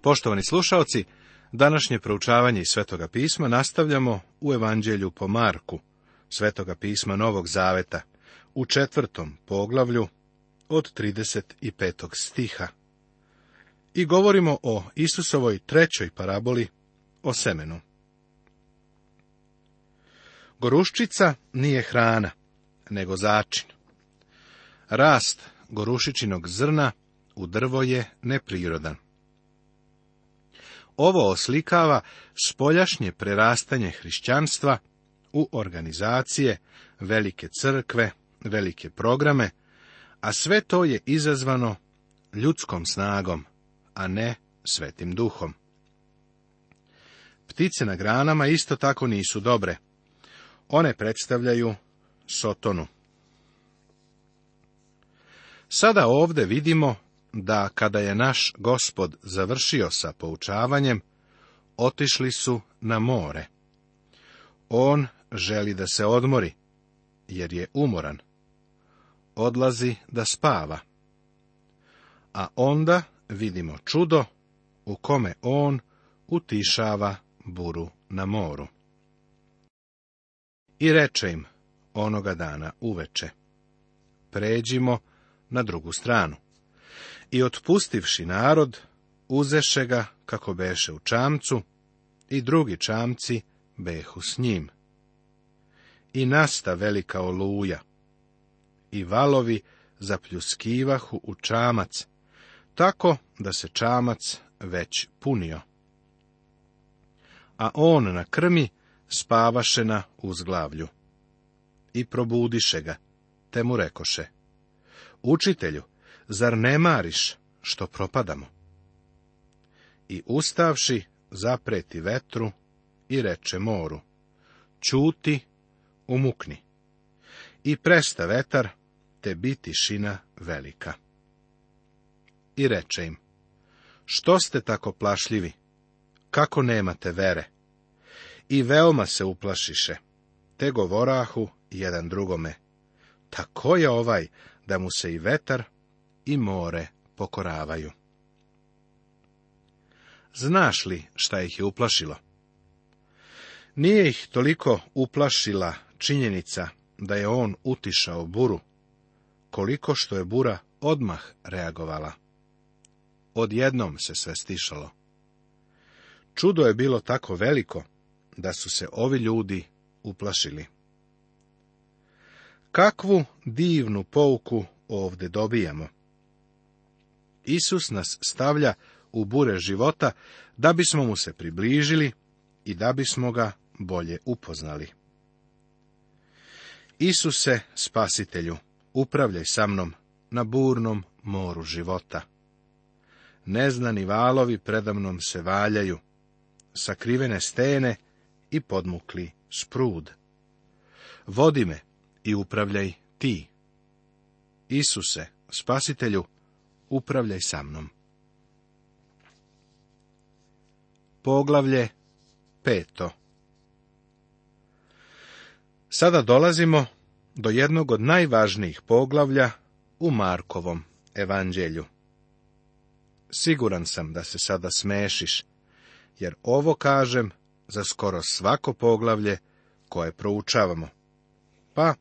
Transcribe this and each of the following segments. Poštovani slušaoci, današnje proučavanje iz Svetoga pisma nastavljamo u Evanđelju po Marku, Svetoga pisma Novog Zaveta, u četvrtom poglavlju od 35. stiha. I govorimo o Isusovoj trećoj paraboli o semenu. Goruščica nije hrana, nego začin. Rast gorušićinog zrna u drvo je neprirodan. Ovo oslikava spoljašnje prerastanje hrišćanstva u organizacije, velike crkve, velike programe, a sve to je izazvano ljudskom snagom, a ne svetim duhom. Ptice na granama isto tako nisu dobre. One predstavljaju sotonu. Sada ovdje vidimo da kada je naš gospod završio sa poučavanjem, otišli su na more. On želi da se odmori, jer je umoran. Odlazi da spava. A onda vidimo čudo u kome on utišava buru na moru. I reče im onoga dana uveče, pređimo na drugu stranu. I otpustivši narod, uzeše ga kako beše u čamcu, i drugi čamci behu s njim. I nasta velika oluja, i valovi zapljuskivahu u čamac, tako da se čamac već punio. A on na krmi spavaše na uzglavlju. I probudiše ga, te mu rekoše, Učitelju, zar ne mariš što propadamo? I ustavši, zapreti vetru i reče moru, čuti, umukni. I presta vetar, te biti šina velika. I reče im, što ste tako plašljivi, kako nemate vere? I veoma se uplašiše, te govorahu jedan drugome, tako je ovaj, da mu se i vetar i more pokoravaju. Znaš li šta ih je uplašilo? Nije ih toliko uplašila činjenica da je on utišao buru, koliko što je bura odmah reagovala. Odjednom se sve stišalo. Čudo je bilo tako veliko da su se ovi ljudi uplašili. Kakvu divnu pouku ovdje dobijamo. Isus nas stavlja u bure života da bismo mu se približili i da bismo ga bolje upoznali. Isuse, spasitelju, upravljaj sa mnom na burnom moru života. Neznani valovi predamnom se valjaju, sakrivene stene i podmukli sprud. Vodi me i upravljaj ti. Isuse, spasitelju, upravljaj sa mnom. Poglavlje peto Sada dolazimo do jednog od najvažnijih poglavlja u Markovom evanđelju. Siguran sam da se sada smešiš, jer ovo kažem za skoro svako poglavlje koje proučavamo. Pa,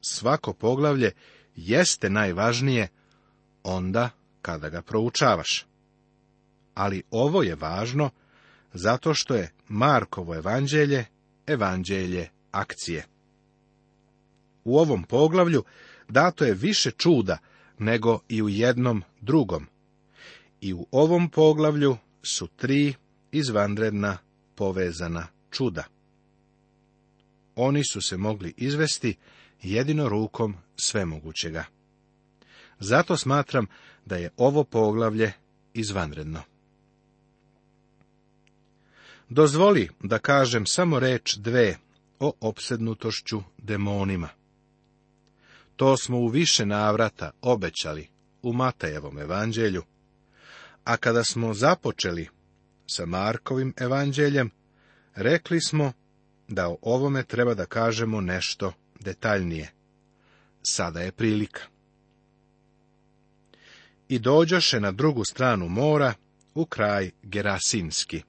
svako poglavlje jeste najvažnije, onda kada ga proučavaš. Ali ovo je važno zato što je Markovo evanđelje evanđelje akcije. U ovom poglavlju dato je više čuda nego i u jednom drugom. I u ovom poglavlju su tri izvanredna povezana čuda. Oni su se mogli izvesti jedino rukom svemogućega. Zato smatram da je ovo poglavlje izvanredno. Dozvoli da kažem samo reč dve o opsednutošću demonima. To smo u više navrata obećali u Matejevom evanđelju, a kada smo započeli sa Markovim evanđeljem, rekli smo da o ovome treba da kažemo nešto detaljnije. Sada je prilika i dođoše na drugu stranu mora, u kraj Gerasinski.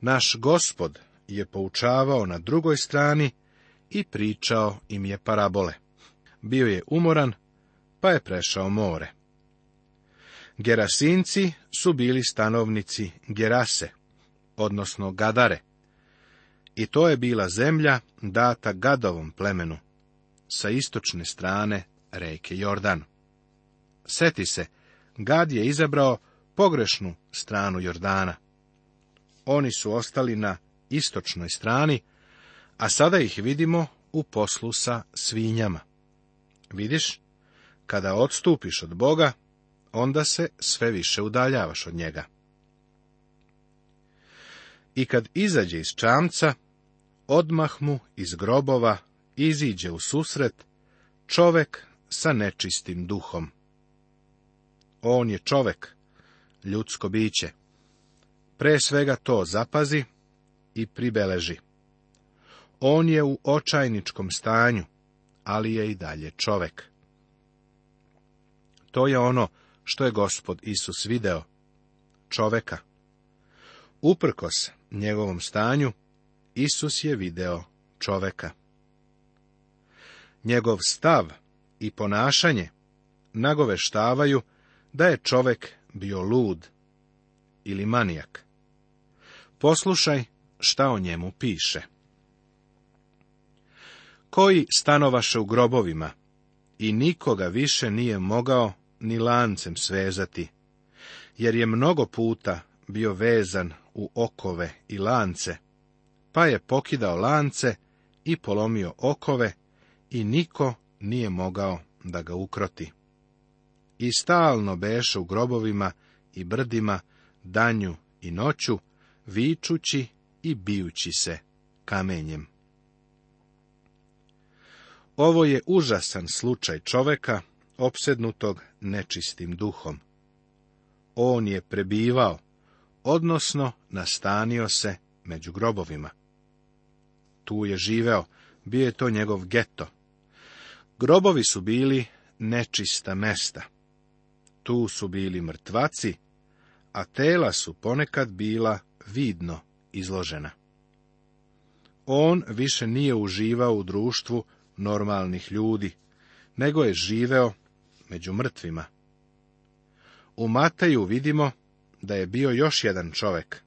Naš gospod je poučavao na drugoj strani i pričao im je parabole. Bio je umoran, pa je prešao more. Gerasinci su bili stanovnici Gerase, odnosno Gadare. I to je bila zemlja data Gadovom plemenu, sa istočne strane reke Jordan. Seti se, Gad je izabrao pogrešnu stranu Jordana. Oni su ostali na istočnoj strani, a sada ih vidimo u poslu sa svinjama. Vidiš, kada odstupiš od Boga, onda se sve više udaljavaš od njega. I kad izađe iz čamca, odmah mu iz grobova iziđe u susret čovek sa nečistim duhom. On je čovek, ljudsko biće. Pre svega to zapazi i pribeleži. On je u očajničkom stanju, ali je i dalje čovek. To je ono što je gospod Isus video, čoveka. Uprkos njegovom stanju, Isus je video čoveka. Njegov stav i ponašanje nagoveštavaju da je čovek bio lud ili manijak. Poslušaj šta o njemu piše. Koji stanovaše u grobovima i nikoga više nije mogao ni lancem svezati, jer je mnogo puta bio vezan u okove i lance, pa je pokidao lance i polomio okove i niko nije mogao da ga ukroti i stalno beše u grobovima i brdima danju i noću, vičući i bijući se kamenjem. Ovo je užasan slučaj čoveka, opsednutog nečistim duhom. On je prebivao, odnosno nastanio se među grobovima. Tu je živeo, bio je to njegov geto. Grobovi su bili nečista mesta tu su bili mrtvaci, a tela su ponekad bila vidno izložena. On više nije uživao u društvu normalnih ljudi, nego je živeo među mrtvima. U Mateju vidimo da je bio još jedan čovek,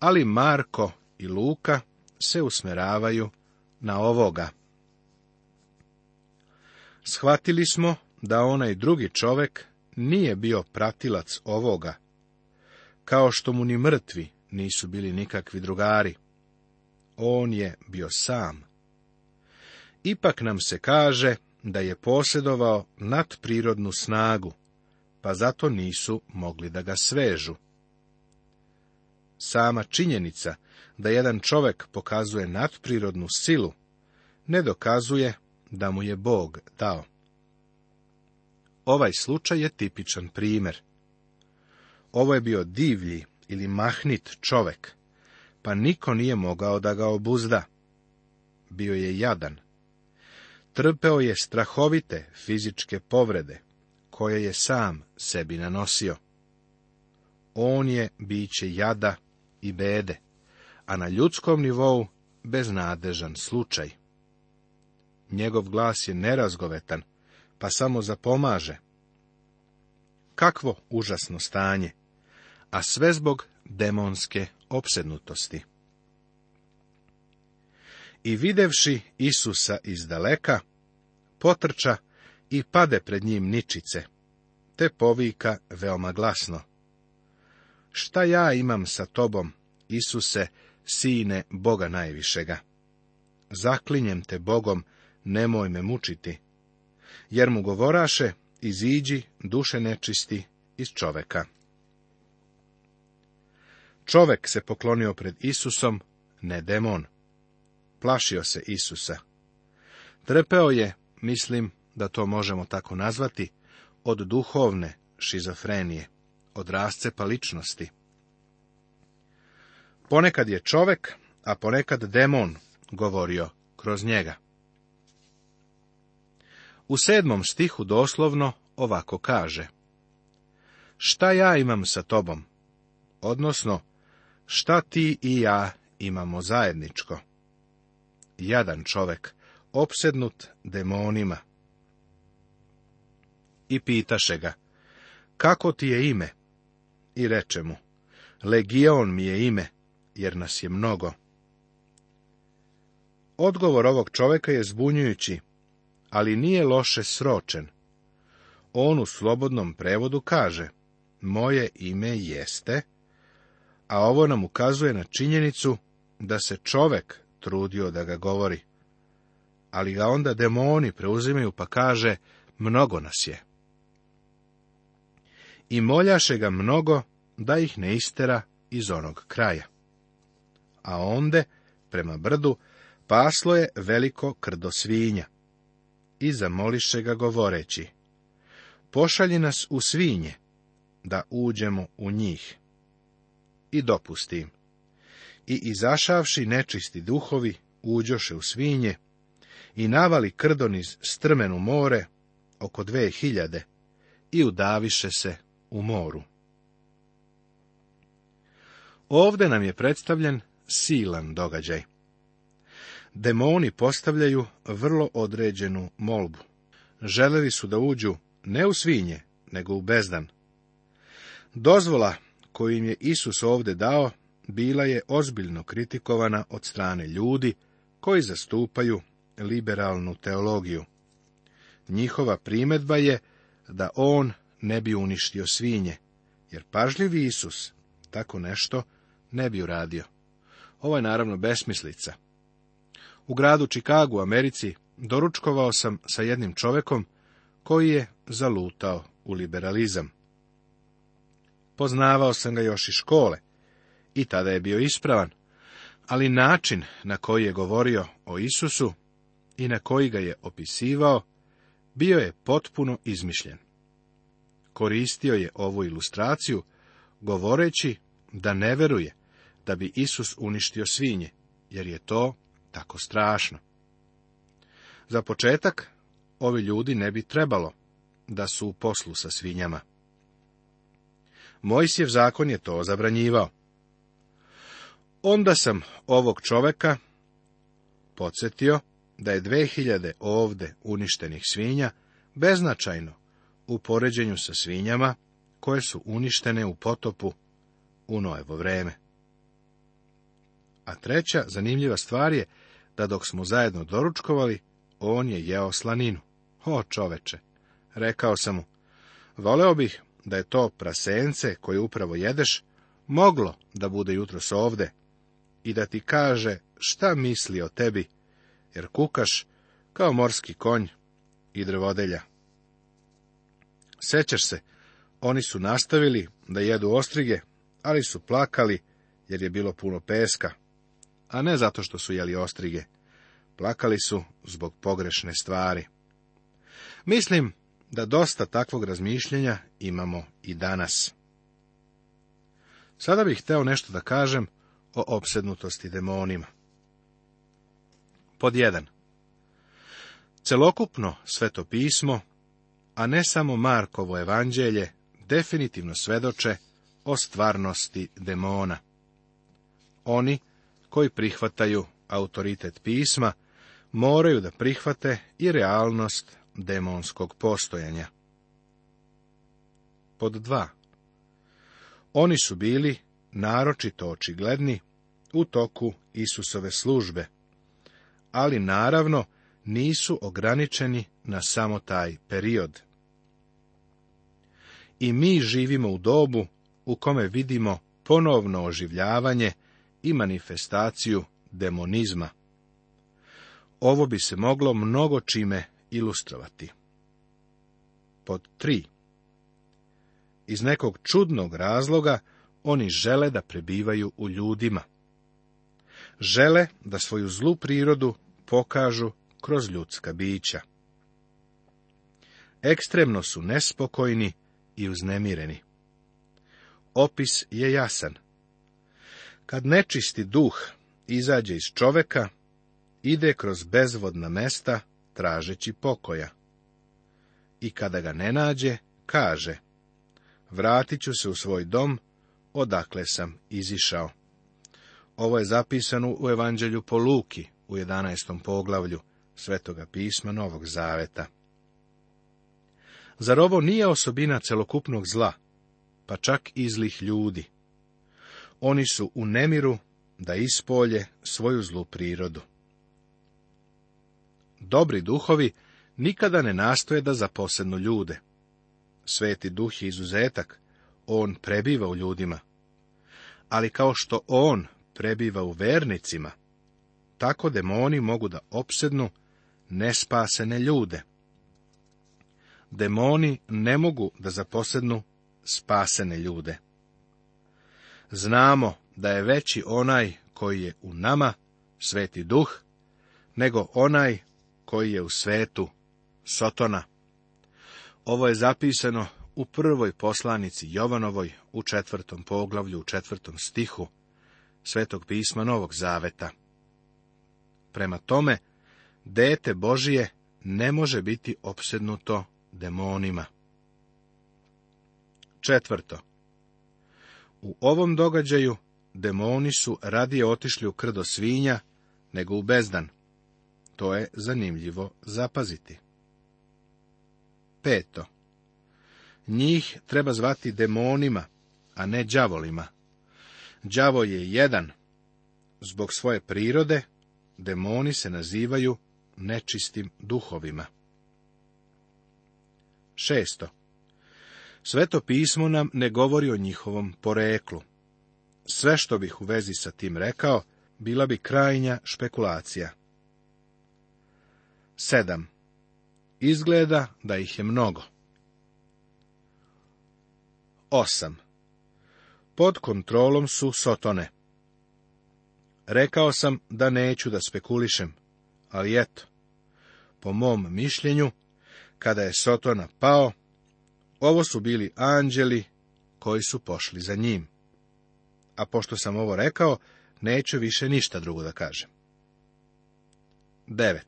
ali Marko i Luka se usmeravaju na ovoga. Shvatili smo da onaj drugi čovek nije bio pratilac ovoga, kao što mu ni mrtvi nisu bili nikakvi drugari. On je bio sam. Ipak nam se kaže da je posjedovao nadprirodnu snagu, pa zato nisu mogli da ga svežu. Sama činjenica da jedan čovek pokazuje nadprirodnu silu, ne dokazuje da mu je Bog dao. Ovaj slučaj je tipičan primjer. Ovo je bio divlji ili mahnit čovek, pa niko nije mogao da ga obuzda. Bio je jadan. Trpeo je strahovite fizičke povrede, koje je sam sebi nanosio. On je biće jada i bede, a na ljudskom nivou beznadežan slučaj. Njegov glas je nerazgovetan, pa samo zapomaže. Kakvo užasno stanje, a sve zbog demonske opsednutosti. I videvši Isusa iz daleka, potrča i pade pred njim ničice, te povika veoma glasno. Šta ja imam sa tobom, Isuse, sine Boga najvišega? Zaklinjem te Bogom, nemoj me mučiti jer mu govoraše, iziđi duše nečisti iz čoveka. Čovek se poklonio pred Isusom, ne demon. Plašio se Isusa. Trpeo je, mislim da to možemo tako nazvati, od duhovne šizofrenije, od rascepa ličnosti. Ponekad je čovek, a ponekad demon govorio kroz njega. U sedmom stihu doslovno ovako kaže. Šta ja imam sa tobom? Odnosno, šta ti i ja imamo zajedničko? Jadan čovek, opsednut demonima. I pitaše ga, kako ti je ime? I reče mu, legion mi je ime, jer nas je mnogo. Odgovor ovog čoveka je zbunjujući, ali nije loše sročen. On u slobodnom prevodu kaže, moje ime jeste, a ovo nam ukazuje na činjenicu da se čovek trudio da ga govori. Ali ga onda demoni preuzimaju pa kaže, mnogo nas je. I moljaše ga mnogo da ih ne istera iz onog kraja. A onda, prema brdu, paslo je veliko krdo svinja i zamoliše ga govoreći, pošalji nas u svinje, da uđemo u njih. I dopusti im. I izašavši nečisti duhovi, uđoše u svinje, i navali krdon iz strmenu more, oko dve hiljade, i udaviše se u moru. Ovde nam je predstavljen silan događaj demoni postavljaju vrlo određenu molbu. Želeli su da uđu ne u svinje, nego u bezdan. Dozvola koju im je Isus ovdje dao, bila je ozbiljno kritikovana od strane ljudi koji zastupaju liberalnu teologiju. Njihova primedba je da on ne bi uništio svinje, jer pažljivi Isus tako nešto ne bi uradio. Ovo je naravno besmislica. U gradu Čikagu, Americi, doručkovao sam sa jednim čovekom koji je zalutao u liberalizam. Poznavao sam ga još i škole i tada je bio ispravan, ali način na koji je govorio o Isusu i na koji ga je opisivao, bio je potpuno izmišljen. Koristio je ovu ilustraciju, govoreći da ne veruje da bi Isus uništio svinje, jer je to tako strašno. Za početak, ovi ljudi ne bi trebalo da su u poslu sa svinjama. mojsjev zakon je to zabranjivao. Onda sam ovog čoveka podsjetio da je 2000 ovde uništenih svinja beznačajno u poređenju sa svinjama koje su uništene u potopu u Nojevo vreme. A treća zanimljiva stvar je da dok smo zajedno doručkovali, on je jeo slaninu. O čoveče, rekao sam mu, voleo bih da je to prasence koje upravo jedeš moglo da bude jutros ovde i da ti kaže šta misli o tebi, jer kukaš kao morski konj i drvodelja. Sećaš se, oni su nastavili da jedu ostrige, ali su plakali jer je bilo puno peska a ne zato što su jeli ostrige. Plakali su zbog pogrešne stvari. Mislim da dosta takvog razmišljenja imamo i danas. Sada bih hteo nešto da kažem o opsednutosti demonima. Pod jedan. Celokupno sveto pismo, a ne samo Markovo evanđelje, definitivno svedoče o stvarnosti demona. Oni koji prihvataju autoritet pisma, moraju da prihvate i realnost demonskog postojanja. Pod dva. Oni su bili naročito očigledni u toku Isusove službe, ali naravno nisu ograničeni na samo taj period. I mi živimo u dobu u kome vidimo ponovno oživljavanje i manifestaciju demonizma. Ovo bi se moglo mnogo čime ilustrovati. Pod tri. Iz nekog čudnog razloga oni žele da prebivaju u ljudima. Žele da svoju zlu prirodu pokažu kroz ljudska bića. Ekstremno su nespokojni i uznemireni. Opis je jasan. Kad nečisti duh izađe iz čoveka, ide kroz bezvodna mesta tražeći pokoja. I kada ga ne nađe, kaže, vratit ću se u svoj dom, odakle sam izišao. Ovo je zapisano u Evanđelju po Luki u 11. poglavlju Svetoga pisma Novog Zaveta. Zar ovo nije osobina celokupnog zla, pa čak i zlih ljudi? oni su u nemiru da ispolje svoju zlu prirodu. Dobri duhovi nikada ne nastoje da zaposednu ljude. Sveti duh je izuzetak, on prebiva u ljudima. Ali kao što on prebiva u vernicima, tako demoni mogu da opsednu nespasene ljude. Demoni ne mogu da zaposednu spasene ljude znamo da je veći onaj koji je u nama, sveti duh, nego onaj koji je u svetu, Sotona. Ovo je zapisano u prvoj poslanici Jovanovoj u četvrtom poglavlju, u četvrtom stihu Svetog pisma Novog Zaveta. Prema tome, dete Božije ne može biti opsednuto demonima. Četvrto. U ovom događaju demoni su radije otišli u krdo svinja nego u bezdan. To je zanimljivo zapaziti. Peto. Njih treba zvati demonima, a ne đavolima. Đavo je jedan. Zbog svoje prirode demoni se nazivaju nečistim duhovima. Šesto. Sveto pismo nam ne govori o njihovom poreklu. Sve što bih u vezi sa tim rekao, bila bi krajnja špekulacija. 7. Izgleda da ih je mnogo. 8. Pod kontrolom su Sotone. Rekao sam da neću da spekulišem, ali eto, po mom mišljenju, kada je Sotona pao, ovo su bili anđeli koji su pošli za njim. A pošto sam ovo rekao, neću više ništa drugo da kažem. 9.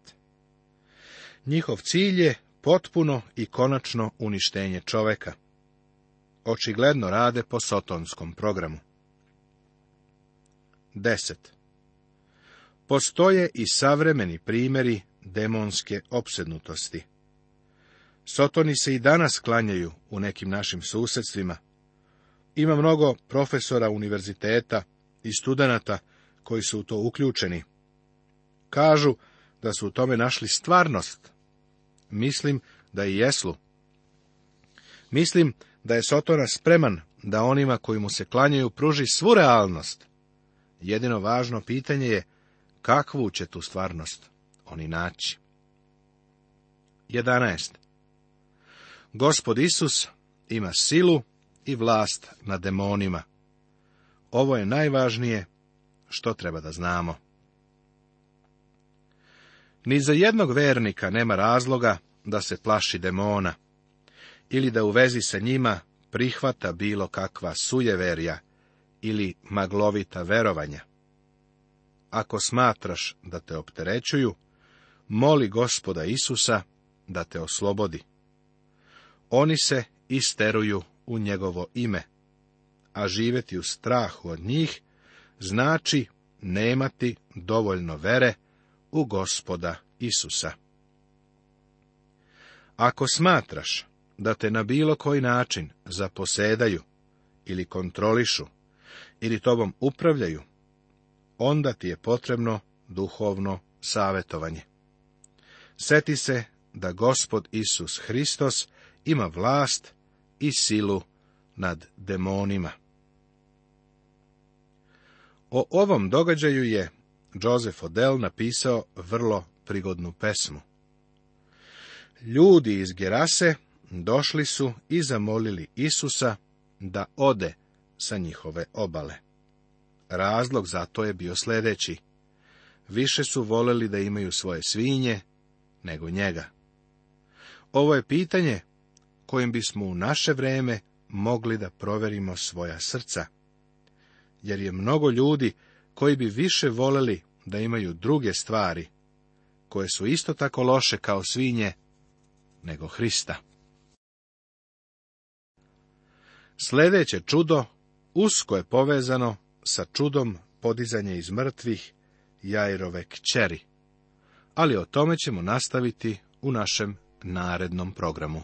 Njihov cilj je potpuno i konačno uništenje čoveka. Očigledno rade po sotonskom programu. 10. Postoje i savremeni primjeri demonske opsednutosti. Sotoni se i danas klanjaju u nekim našim susedstvima. Ima mnogo profesora univerziteta i studenata koji su u to uključeni. Kažu da su u tome našli stvarnost. Mislim da i jeslu. Mislim da je Sotona spreman da onima koji mu se klanjaju pruži svu realnost. Jedino važno pitanje je kakvu će tu stvarnost oni naći. 11. Gospod Isus ima silu i vlast nad demonima. Ovo je najvažnije što treba da znamo. Ni za jednog vernika nema razloga da se plaši demona ili da u vezi sa njima prihvata bilo kakva sujeverja ili maglovita verovanja. Ako smatraš da te opterećuju, moli gospoda Isusa da te oslobodi. Oni se isteruju u njegovo ime, a živjeti u strahu od njih znači nemati dovoljno vere u gospoda Isusa. Ako smatraš da te na bilo koji način zaposedaju ili kontrolišu ili tobom upravljaju, onda ti je potrebno duhovno savjetovanje. Seti se da gospod Isus Hristos ima vlast i silu nad demonima. O ovom događaju je Joseph Odell napisao vrlo prigodnu pesmu. Ljudi iz Gerase došli su i zamolili Isusa da ode sa njihove obale. Razlog za to je bio sljedeći. Više su voleli da imaju svoje svinje nego njega. Ovo je pitanje kojim bismo u naše vrijeme mogli da proverimo svoja srca. Jer je mnogo ljudi koji bi više voleli da imaju druge stvari, koje su isto tako loše kao svinje, nego Hrista. Sljedeće čudo usko je povezano sa čudom podizanja iz mrtvih Jajrove kćeri, ali o tome ćemo nastaviti u našem narednom programu.